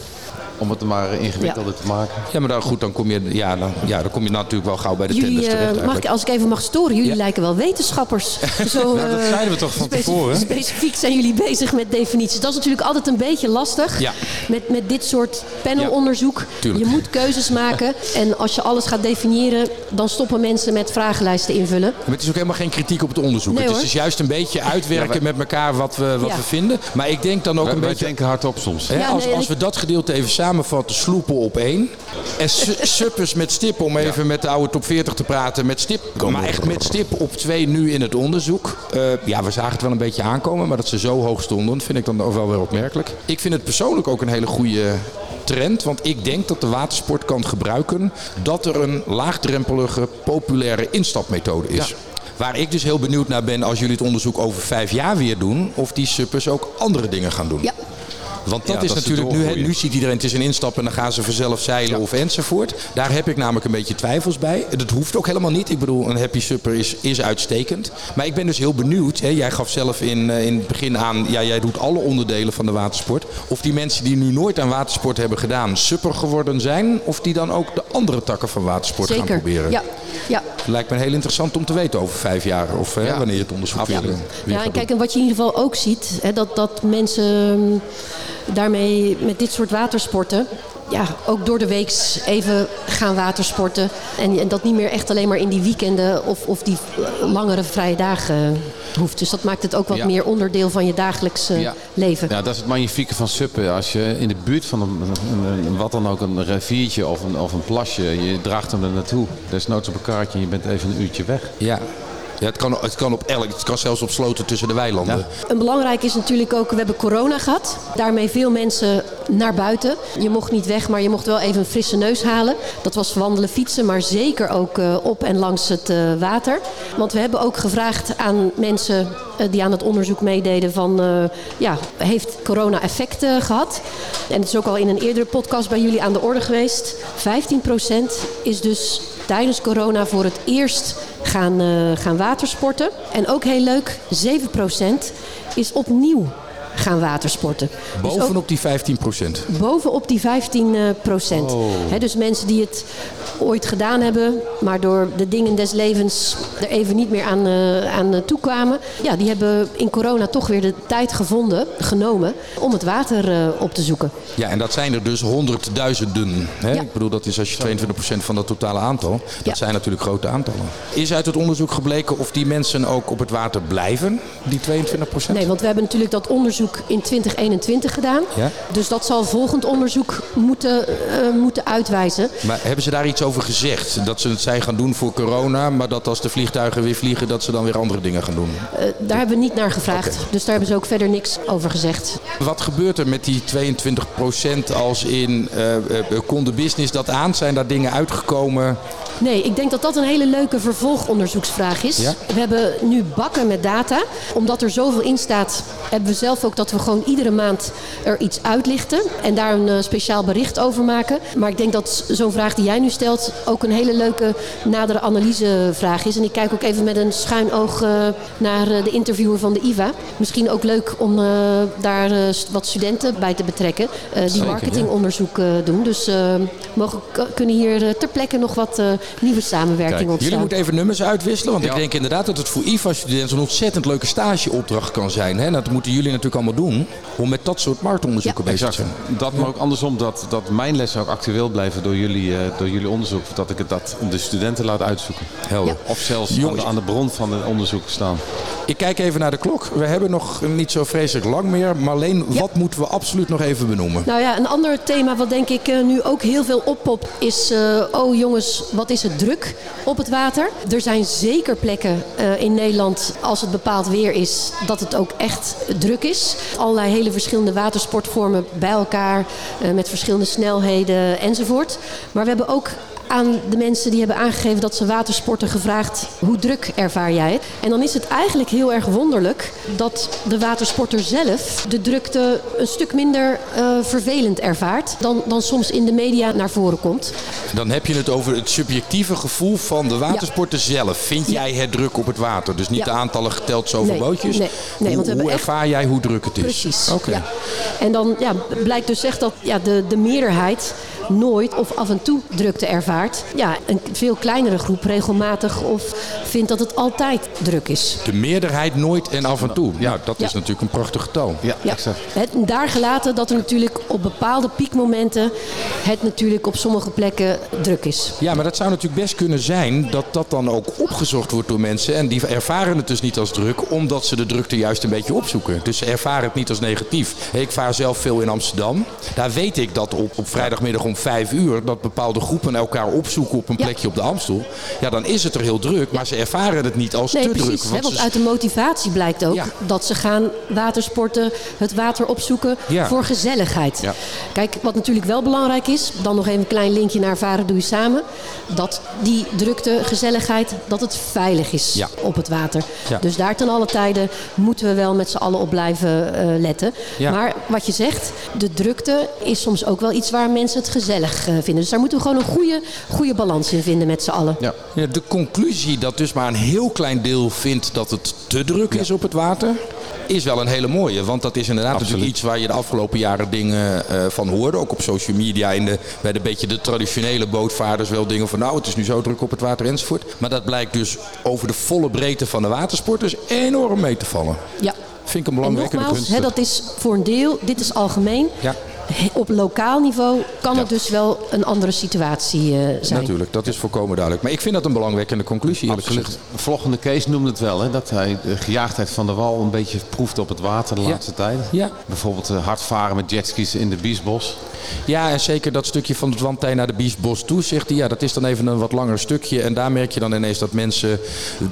Om het maar ingewikkelder te maken. Ja, maar dan, goed, dan kom je, ja, dan, ja, dan kom je natuurlijk wel gauw bij de Jullie, tenders eh, terecht. mag ik, als ik even mag storen, jullie Ja. lijken wel wetenschappers. Zo, Ja, dat eh, zeiden we toch van tevoren? Specifiek zijn jullie bezig met definities. Dat is natuurlijk altijd een beetje lastig. Ja. Met, met dit soort panelonderzoek. tuurlijk. je moet keuzes maken. En als je alles gaat definiëren, dan stoppen mensen met vragenlijsten invullen. Maar het is ook helemaal geen kritiek op het onderzoek. Nee, het is dus juist een beetje uitwerken met elkaar wat we, wat Ja. we vinden. Maar ik denk dan ook Wij, een wij beetje... denken hardop soms. Hè, Ja, als, nee, als we dat gedeelte even samenvatten, sloepen op één. En su- suppers met stip, om even met de oude top 40 te praten, met stip. Maar echt met stip op twee nu in het onderzoek. Eh, ja, we zagen het wel een beetje aankomen, maar dat ze zo hoog stonden, vind ik dan ook wel weer opmerkelijk. Ik vind het persoonlijk ook een hele goede trend, want ik denk dat de watersport kan gebruiken dat er een laagdrempelige, populaire instapmethode is. Waar ik dus heel benieuwd naar ben als jullie het onderzoek over vijf jaar weer doen, of die suppers ook andere dingen gaan doen. Ja. Want dat Ja, is dat is de natuurlijk nu, nu ziet iedereen het is een instap en dan gaan ze vanzelf zeilen of enzovoort. Daar heb ik namelijk een beetje twijfels bij. Dat hoeft ook helemaal niet. Ik bedoel, een happy supper is, is uitstekend. Maar ik ben dus heel benieuwd. Hè, jij gaf zelf in, eh, in het begin aan, ja, jij doet alle onderdelen van de watersport. Of die mensen die nu nooit aan watersport hebben gedaan, supper geworden zijn. Of die dan ook de andere takken van watersport gaan proberen. Ja. Ja. Lijkt me heel interessant om te weten over vijf jaar. Of hè, Ja. wanneer je het onderzoek weer, Ja, gaat en kijk, en wat je in ieder geval ook ziet, hè, dat, dat mensen daarmee met dit soort watersporten. Ja, ook door de weeks even gaan watersporten. En, en dat niet meer echt alleen maar in die weekenden of, of die langere vrije dagen hoeft. Dus dat maakt het ook wat Ja. meer onderdeel van je dagelijks eh, Ja. leven. Ja, dat is het magnifieke van suppen. Als je in de buurt van een, een- een- wat dan ook, een riviertje of een, of een plasje, je draagt hem er naartoe. Desnoods op een kaartje en je bent even een uurtje weg. Ja. Ja, het, kan, het kan op elk, het kan zelfs op sloten tussen de weilanden. Een belangrijk is natuurlijk ook, we hebben corona gehad. Daarmee veel mensen naar buiten. Je mocht niet weg, maar je mocht wel even een frisse neus halen. Dat was wandelen, fietsen, maar zeker ook eh, op en langs het eh, water. Want we hebben ook gevraagd aan mensen eh, die aan het onderzoek meededen van... ja, heeft corona effect eh, gehad? En het is ook al in een eerdere podcast bij jullie aan de orde geweest. 15% is dus tijdens corona voor het eerst gaan, eh, gaan watersporten. En ook heel leuk, 7% is opnieuw gaan watersporten. Dus Bovenop die 15 procent. bovenop die 15 eh, procent. Hè, dus mensen die het ooit gedaan hebben, maar door de dingen des levens er even niet meer aan, eh, aan eh, toekwamen. Ja, die hebben in corona toch weer de tijd gevonden, genomen, om het water eh, op te zoeken. Ja, en dat zijn er dus honderdduizenden. Hè? Ja. Ik bedoel, dat is als je 22% van dat totale aantal. Dat Ja. zijn natuurlijk grote aantallen. Is uit het onderzoek gebleken of die mensen ook op het water blijven, die 22%? Nee, want we hebben natuurlijk dat onderzoek in 2021 gedaan. Ja. Dus dat zal volgend onderzoek moeten, eh, moeten uitwijzen. Maar hebben ze daar iets over gezegd? Dat ze het zijn gaan doen voor corona, maar dat als de vliegtuigen weer vliegen, dat ze dan weer andere dingen gaan doen? Eh, daar hebben we niet naar gevraagd. Dus daar hebben ze ook verder niks over gezegd. Wat gebeurt er met die 22% als in, eh, kon de business dat aan? Zijn daar dingen uitgekomen? Nee, ik denk dat dat een hele leuke vervolgonderzoeksvraag is. Ja? We hebben nu bakken met data. Omdat er zoveel in staat, hebben we zelf ook dat we gewoon iedere maand er iets uitlichten. En daar een eh, speciaal bericht over maken. Maar ik denk dat zo'n vraag die jij nu stelt ook een hele leuke nadere analysevraag is. En ik kijk ook even met een schuin oog eh, naar eh, de interviewer van de IVA. Misschien ook leuk om daar wat studenten bij te betrekken. die Zeker, marketingonderzoek doen. Dus eh, mogen, kunnen hier ter plekke nog wat nieuwe samenwerking Kijk, ontstaan. jullie moeten even nummers uitwisselen. Want Ja. ik denk inderdaad dat het voor IVA-studenten een ontzettend leuke stageopdracht kan zijn. Hè? Dat moeten jullie natuurlijk allemaal doen. Om met dat soort marktonderzoeken Ja. bezig te zijn. Dat, maar ook andersom, dat, dat mijn lessen ook actueel blijven door jullie, eh, door jullie onderzoek. Dat ik het dat de studenten laat uitzoeken. Helder. Ja. Of zelfs aan Jongens. de, aan de bron van het onderzoek staan. Ik kijk even naar de klok. We hebben nog niet zo vreselijk lang meer. Marleen, Ja. wat moeten we absoluut nog even benoemen? Nou ja, een ander thema wat denk ik eh, nu ook heel veel oppopt is... eh, oh jongens, wat is het druk op het water? Er zijn zeker plekken eh, in Nederland, als het bepaald weer is... dat het ook echt druk is. Allerlei hele verschillende watersportvormen bij elkaar... eh, met verschillende snelheden enzovoort. Maar we hebben ook aan de mensen die hebben aangegeven dat ze watersporten gevraagd... hoe druk ervaar jij het? En dan is het eigenlijk heel erg wonderlijk... dat de watersporter zelf de drukte een stuk minder eh, vervelend ervaart... Dan, dan soms in de media naar voren komt. Dan heb je het over het subjectieve gevoel van de watersporter zelf. Vind Ja. jij het druk op het water? Dus niet Ja. de aantallen geteld zoveel Nee, bootjes. nee, nee, hoe want hoe echt- ervaar jij hoe druk het is? Precies. Oké. En dan ja, blijkt dus echt dat ja, de, de meerderheid nooit of af en toe drukte ervaart. Ja, een veel kleinere groep regelmatig of vindt dat het altijd druk is. De meerderheid nooit en af en toe. Nou, dat Ja. is natuurlijk een prachtig getal. Ja, Ja, exact. het, daar gelaten dat er natuurlijk op bepaalde piekmomenten het natuurlijk op sommige plekken druk is. Ja, maar dat zou natuurlijk best kunnen zijn dat dat dan ook opgezocht wordt door mensen. En die ervaren het dus niet als druk, omdat ze de drukte juist een beetje opzoeken. Dus ze ervaren het niet als negatief. Ik vaar zelf veel in Amsterdam. Daar weet ik dat op, op vrijdagmiddag om vijf uur dat bepaalde groepen elkaar opzoeken op een Ja. plekje op de Amstel. Ja, dan is het er heel druk, maar ze ervaren het niet als Nee, te precies. druk. hè, want ze- uit de motivatie blijkt ook dat ze gaan watersporten, het water opzoeken voor gezelligheid. Ja. Kijk, wat natuurlijk wel belangrijk is, dan nog even een klein linkje naar Varen Doe Je Samen. Dat die drukte, gezelligheid, dat het veilig is op het water. Dus daar ten alle tijden moeten we wel met z'n allen op blijven eh, letten. Maar wat je zegt, de drukte is soms ook wel iets waar mensen het gezellig eh, vinden. Dus daar moeten we gewoon een goede, goede balans in vinden met z'n allen. Ja. Ja, de conclusie dat dus maar een heel klein deel vindt dat het te druk is op het water, is wel een hele mooie. Want dat is inderdaad Absoluut. natuurlijk iets waar je de afgelopen jaren dingen eh, van hoorde. Ook op social media, in de, bij de beetje de traditionele bootvaarders wel dingen van nou het is nu zo druk op het water enzovoort. Maar dat blijkt dus over de volle breedte van de watersporters enorm mee te vallen. Ja. Vind ik een En belangrijke nogmaals, hè, dat is voor een deel, dit is algemeen. Ja. Op lokaal niveau kan Ja. het dus wel een andere situatie eh, zijn. Natuurlijk, dat is volkomen duidelijk. Maar ik vind dat een belangwekkende conclusie. eerlijk Absoluut. gezegd. De vloggende Kees noemde het wel, hè, dat hij de gejaagdheid van de wal een beetje proeft op het water de Ja. laatste tijd. Ja. Bijvoorbeeld eh, hard varen met jetskis in de Biesbos. Ja, en zeker dat stukje van het wandtij naar de Biesbos toe, zegt hij. Ja, dat is dan even een wat langer stukje. En daar merk je dan ineens dat mensen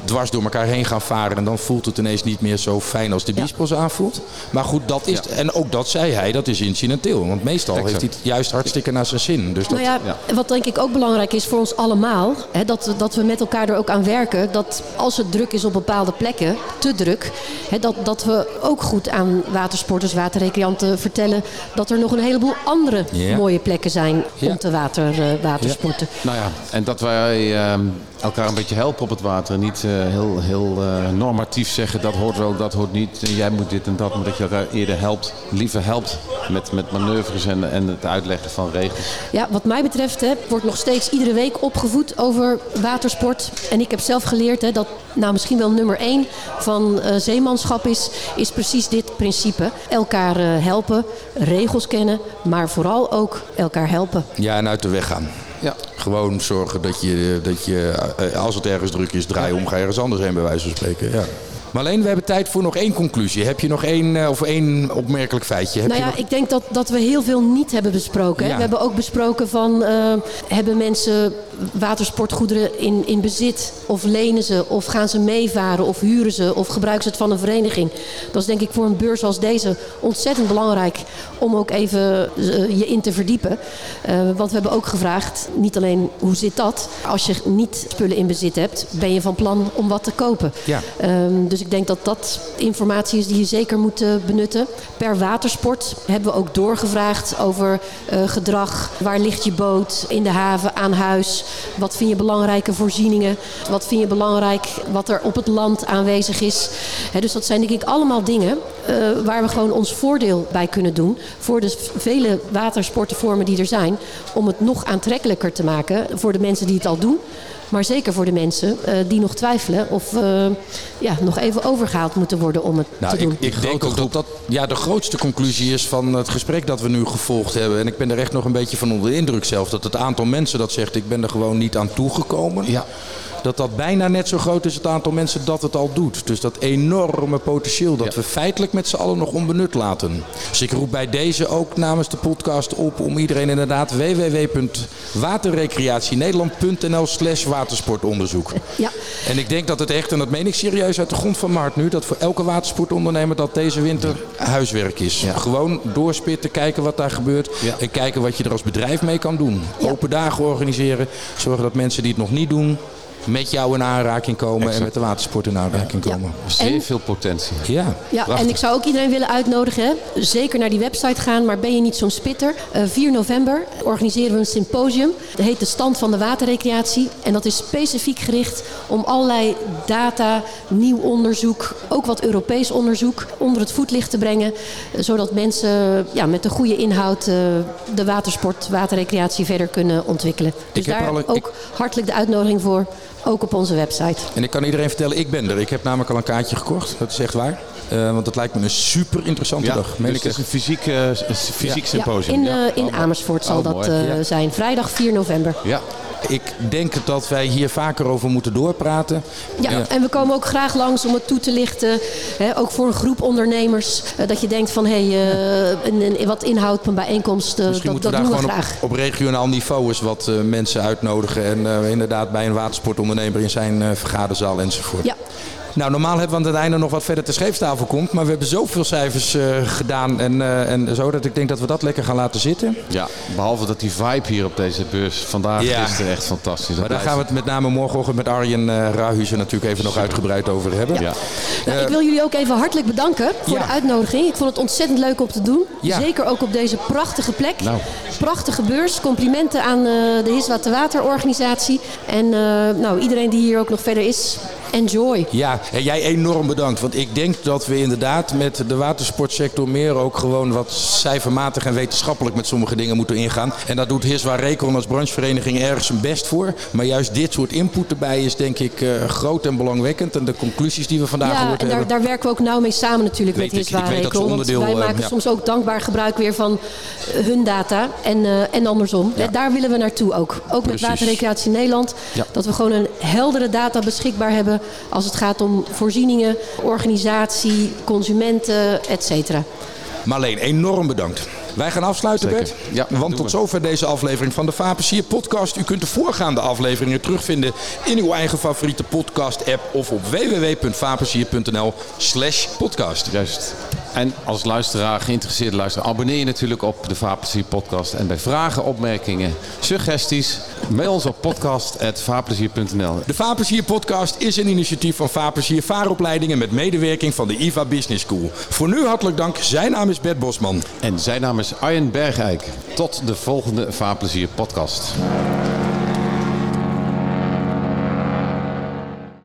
dwars door elkaar heen gaan varen. En dan voelt het ineens niet meer zo fijn als de Ja. Biesbos aanvoelt. Maar goed, dat is... Ja. En ook dat zei hij, dat is incidenteel. Want meestal Exact. heeft hij het juist hartstikke naar zijn zin. Dus dat, Nou ja, wat denk ik ook belangrijk is voor ons allemaal, hè, dat, we- dat we met elkaar er ook aan werken, dat als het druk is op bepaalde plekken, te druk, hè, dat, dat we ook goed aan watersporters, waterrecreanten vertellen dat er nog een heleboel andere mooie plekken zijn om te water, eh, watersporten. Nou ja, en dat wij ehm, elkaar een beetje helpen op het water. En niet eh, heel, heel eh, normatief zeggen dat hoort wel, dat hoort niet. En jij moet dit en dat. Maar dat je elkaar eerder helpt, liever helpt met, met manoeuvres en, en het uitleggen van regels. Ja, wat mij betreft hè, wordt nog steeds iedere week opgevoed over watersport. En ik heb zelf geleerd hè, dat nou, misschien wel nummer één van eh, zeemanschap is, is precies dit principe. Elkaar eh, helpen, regels kennen, maar vooral ook elkaar helpen. ja, en uit de weg gaan. Ja. Gewoon zorgen dat je, dat je, eh, als het ergens druk is, draai om, ga ergens anders heen bij wijze van spreken. Ja. Maar alleen, we hebben tijd voor nog één conclusie. Heb je nog één, eh, of één opmerkelijk feitje? Heb Nou ja, nog... ik denk dat, dat we heel veel niet hebben besproken. Ja. We hebben ook besproken van, eh, hebben mensen watersportgoederen in, in bezit? Of lenen ze? Of gaan ze meevaren? Of huren ze? Of gebruiken ze het van een vereniging? Dat is denk ik voor een beurs als deze ontzettend belangrijk om ook even eh, je in te verdiepen. Want we hebben ook gevraagd, niet alleen hoe zit dat? Als je niet spullen in bezit hebt, ben je van plan om wat te kopen? Ja. Ehm, dus ik denk dat dat informatie is die je zeker moet eh, benutten. Per watersport hebben we ook doorgevraagd over eh, gedrag. Waar ligt je boot? In de haven, aan huis? Wat vind je belangrijke voorzieningen? Wat vind je belangrijk wat er op het land aanwezig is? Dus dat zijn denk ik allemaal dingen eh, waar we gewoon ons voordeel bij kunnen doen. Voor de vele watersportenvormen die er zijn. Om het nog aantrekkelijker te maken voor de mensen die het al doen. Maar zeker voor de mensen eh, die nog twijfelen of eh, ja, nog even overgehaald moeten worden om het Nou, te doen. ik, ik denk ook dat dat ja, de grootste conclusie is van het gesprek dat we nu gevolgd hebben. En ik ben er echt nog een beetje van onder de indruk zelf. Dat het aantal mensen dat zegt, ik ben er gewoon niet aan toegekomen. Ja. Dat dat bijna net zo groot is het aantal mensen dat het al doet. Dus dat enorme potentieel dat we feitelijk met z'n allen nog onbenut laten. Dus ik roep bij deze ook namens de podcast op om iedereen inderdaad www.waterrecreatienederland.nl slash watersportonderzoek. Ja. En ik denk dat het echt, en dat meen ik serieus uit de grond van mijn hart nu, dat voor elke watersportondernemer dat deze winter huiswerk is. Gewoon doorspitten, kijken wat daar gebeurt Ja. en kijken wat je er als bedrijf mee kan doen. Open dagen organiseren, zorgen dat mensen die het nog niet doen met jou in aanraking komen en met de watersport in aanraking Ja. komen. Zeer En- veel potentie. Ja. Ja, Prachtig. en ik zou ook iedereen willen uitnodigen. Hè? Zeker naar die website gaan, maar ben je niet zo'n spitter? Eh, 4 november organiseren we een symposium. Dat heet de Stand van de Waterrecreatie. En dat is specifiek gericht om allerlei data, nieuw onderzoek, ook wat Europees onderzoek, onder het voetlicht te brengen. eh, Zodat mensen ja, met de goede inhoud eh, de watersport, waterrecreatie verder kunnen ontwikkelen. Dus heb er daar al een- ook ik- hartelijk de uitnodiging voor, ook op onze website. En ik kan iedereen vertellen, ik ben er. Ik heb namelijk al een kaartje gekocht. Dat is echt waar. Eh, want het lijkt me een super interessante Ja, dag. Meen dus ik het is een fysiek, eh, fysiek symposium. Ja, in, Ja. eh, in Oh, Amersfoort zal oh, dat eh, zijn. Vrijdag 4 november. Ja, Ik denk dat wij hier vaker over moeten doorpraten. Ja, en we komen ook graag langs om het toe te lichten. Hè, ook voor een groep ondernemers. dat je denkt van, hé, hey, eh, een- een- wat inhoud op een bijeenkomst, Misschien dat, moeten dat we doen daar we graag. op, op regionaal niveau eens wat eh, mensen uitnodigen. En eh, inderdaad bij een watersportondernemer in zijn eh, vergaderzaal enzovoort. Ja, Nou, normaal hebben we aan het einde nog wat verder te scheepstafel komt. Maar we hebben zoveel cijfers eh, gedaan en, eh, en zo dat ik denk dat we dat lekker gaan laten zitten. ja, behalve dat die vibe hier op deze beurs vandaag Ja. gisteren echt fantastisch. Dat Maar daar gaan we het met name morgenochtend met Arjen uh, Rahuizen natuurlijk even nog uitgebreid over hebben. Ja. Nou, ik wil jullie ook even hartelijk bedanken voor ja. de uitnodiging. Ik vond het ontzettend leuk om te doen. Ja. Zeker ook op deze prachtige plek. Nou. Prachtige beurs. Complimenten aan eh, de Hiswa te Waterorganisatie. En eh, nou, iedereen die hier ook nog verder is, enjoy. Ja, en jij enorm bedankt. Want ik denk dat we inderdaad met de watersportsector meer ook gewoon wat cijfermatig en wetenschappelijk met sommige dingen moeten ingaan. En daar doet Hiswa Recon als branchevereniging ergens zijn best voor. Maar juist dit soort input erbij is denk ik eh, groot en belangwekkend. En de conclusies die we vandaag Ja, gehoord en daar, hebben. daar werken we ook nauw mee samen natuurlijk Weet met. Hiswa dat Recon. Want wij eh, maken ja. soms ook dankbaar gebruik weer van eh, hun data en, en andersom. Ja. Daar willen we naartoe ook. Ook met. Waterrecreatie Nederland. Dat we gewoon een heldere data beschikbaar hebben als het gaat om voorzieningen, organisatie, consumenten, et cetera. Marleen, enorm bedankt. Wij gaan afsluiten, Zeker. Bert. Ja, Want tot we. zover deze aflevering van de Vapensier podcast. U kunt de voorgaande afleveringen terugvinden in uw eigen favoriete podcast-app of op www.vapensier.nl slash podcast. Juist. En als luisteraar, geïnteresseerde luisteraar, abonneer je natuurlijk op de Vaarplezier podcast. En bij vragen, opmerkingen, suggesties, mail ons op podcast.vaarplezier.nl. De Vapensier podcast is een initiatief van Vapensier Vaaropleidingen met medewerking van de IVA Business School. Voor nu hartelijk dank. Zijn naam is Bert Bosman. En zijn naam is Arjen Bergijk. Tot de volgende Vaarplezier podcast.